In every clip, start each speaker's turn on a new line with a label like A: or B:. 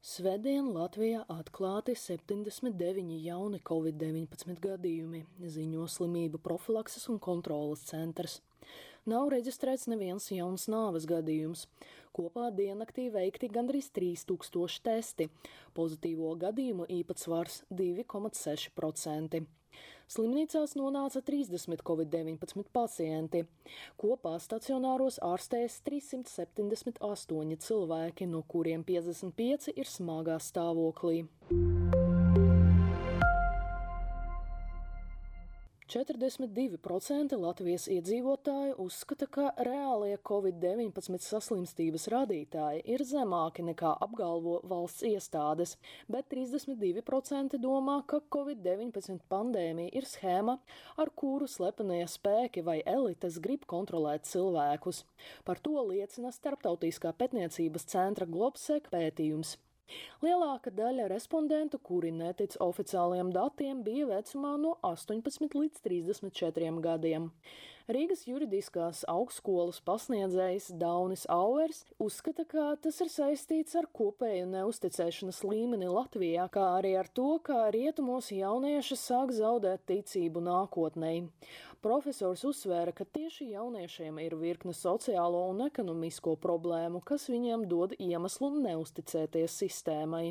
A: Svētdien Latvijā atklāti 79 jauni covid-19 gadījumi, ziņo slimību profilakses un kontrolas centrs. Nav reģistrēts neviens jauns nāves gadījums. Kopā diennaktī veikti gandrīz 3000 testi. Pozitīvo gadījumu īpatsvars 2,6%. Slimnīcās nonāca 30 covid-19 pacienti. Kopā stacionāros ārstēs 378 cilvēki, no kuriem 55 ir smagā stāvoklī. 42% Latvijas iedzīvotāju uzskata, ka reālie Covid-19 saslimstības rādītāji ir zemāki nekā apgalvo valsts iestādes, bet 32% domā, ka Covid-19 pandēmija ir schēma, ar kuru slepenie spēki vai elites grib kontrolēt cilvēkus. Par to liecina Starptautiskā pētniecības centra Globsek pētījums. Lielāka daļa respondentu, kuri netic oficiāliem datiem, bija vecumā no 18 līdz 34 gadiem. Rīgas juridiskās augstskolas pasniedzējs Daunis Auers uzskata, ka tas ir saistīts ar kopēju neusticēšanas līmeni Latvijā, kā arī ar to, ka rietumos jaunieši sāk zaudēt ticību nākotnē. Profesors uzsvēra, ka tieši jauniešiem ir virkne sociālo un ekonomisko problēmu, kas viņiem dod iemeslu neusticēties sistēmai.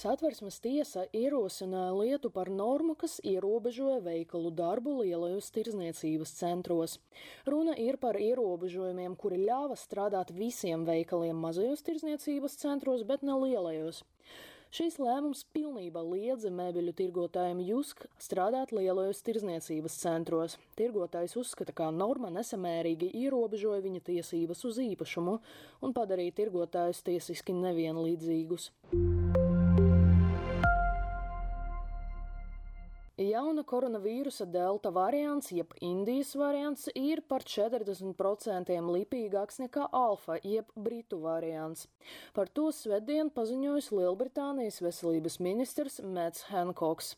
A: Satversmes tiesa ierosināja lietu par normu, kas ierobežoja veikalu darbu lielajos tirzniecības centros. Runa ir par ierobežojumiem, kuri ļāva strādāt visiem veikaliem mazajos tirzniecības centros, bet ne lielajos. Šīs lēmums pilnībā liedza mēbeļu tirgotājiem Jusk strādāt lielajos tirzniecības centros. Tirgotājs uzskata, ka norma nesamērīgi ierobežoja viņa tiesības uz īpašumu un padarīja tirgotājus tiesiski nevienlīdzīgus. Jauna koronavīrusa delta variants, jeb Indijas variants, ir par 40% lipīgāks nekā alfa, jeb britu variants. Par to svētdien paziņojis Lielbritānijas veselības ministrs Mets Hankok's.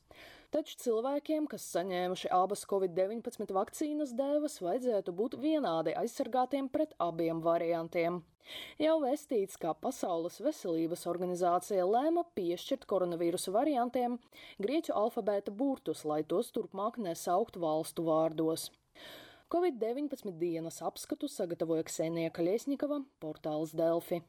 A: Taču cilvēkiem, kas saņēmuši abas covid-19 vakcīnas dēvas, vajadzētu būt vienādi aizsargātiem pret abiem variantiem. Jau vestīts, ka Pasaules veselības organizācija lēma piešķirt koronavīrusa variantiem grieķu alfabēta burtus, lai tos turpmāk nesaukt valstu vārdos. Covid-19 dienas apskatu sagatavoja Ksenija Kaļiesņikava, portāls Delfi.